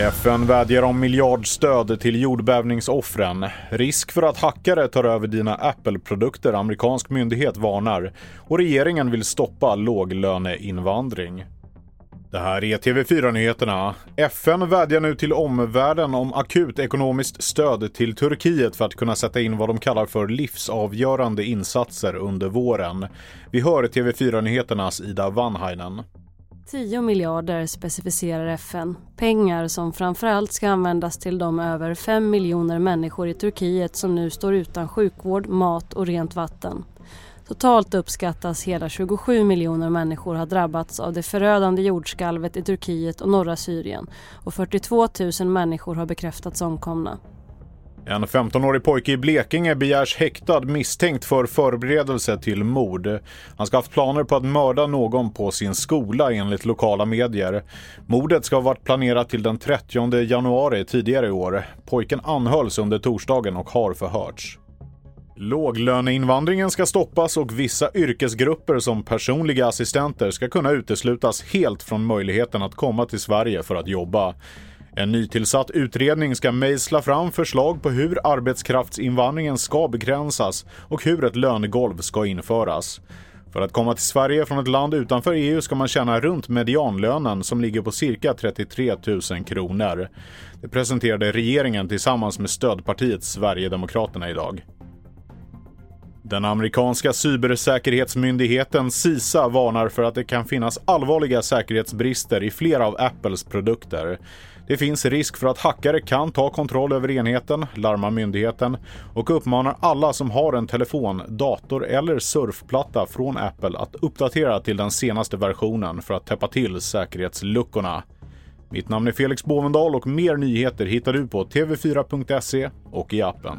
FN vädjar om miljardstöd till jordbävningsoffren. Risk för att hackare tar över dina Apple-produkter, amerikansk myndighet varnar. Och regeringen vill stoppa låglöneinvandring. Det här är TV4-nyheterna. FN vädjar nu till omvärlden om akut ekonomiskt stöd till Turkiet för att kunna sätta in vad de kallar för livsavgörande insatser under våren. Vi hör TV4-nyheternas Ida Vanhainen. 10 miljarder specificerar FN. Pengar som framförallt ska användas till de över 5 miljoner människor i Turkiet som nu står utan sjukvård, mat och rent vatten. Totalt uppskattas hela 27 miljoner människor ha drabbats av det förödande jordskalvet i Turkiet och norra Syrien och 42 000 människor har bekräftats omkomna. En 15-årig pojke i Blekinge begärs häktad misstänkt för förberedelse till mord. Han ska ha haft planer på att mörda någon på sin skola enligt lokala medier. Mordet ska ha varit planerat till den 30 januari tidigare i år. Pojken anhölls under torsdagen och har förhörts. Låglöneinvandringen ska stoppas och vissa yrkesgrupper som personliga assistenter ska kunna uteslutas helt från möjligheten att komma till Sverige för att jobba. En nytillsatt utredning ska mejsla fram förslag på hur arbetskraftsinvandringen ska begränsas och hur ett lönegolv ska införas. För att komma till Sverige från ett land utanför EU ska man tjäna runt medianlönen som ligger på cirka 33 000 kronor. Det presenterade regeringen tillsammans med stödpartiet Sverigedemokraterna idag. Den amerikanska cybersäkerhetsmyndigheten CISA varnar för att det kan finnas allvarliga säkerhetsbrister i flera av Apples produkter. Det finns risk för att hackare kan ta kontroll över enheten, larmar myndigheten och uppmanar alla som har en telefon, dator eller surfplatta från Apple att uppdatera till den senaste versionen för att täppa till säkerhetsluckorna. Mitt namn är Felix Bovendal och mer nyheter hittar du på tv4.se och i appen.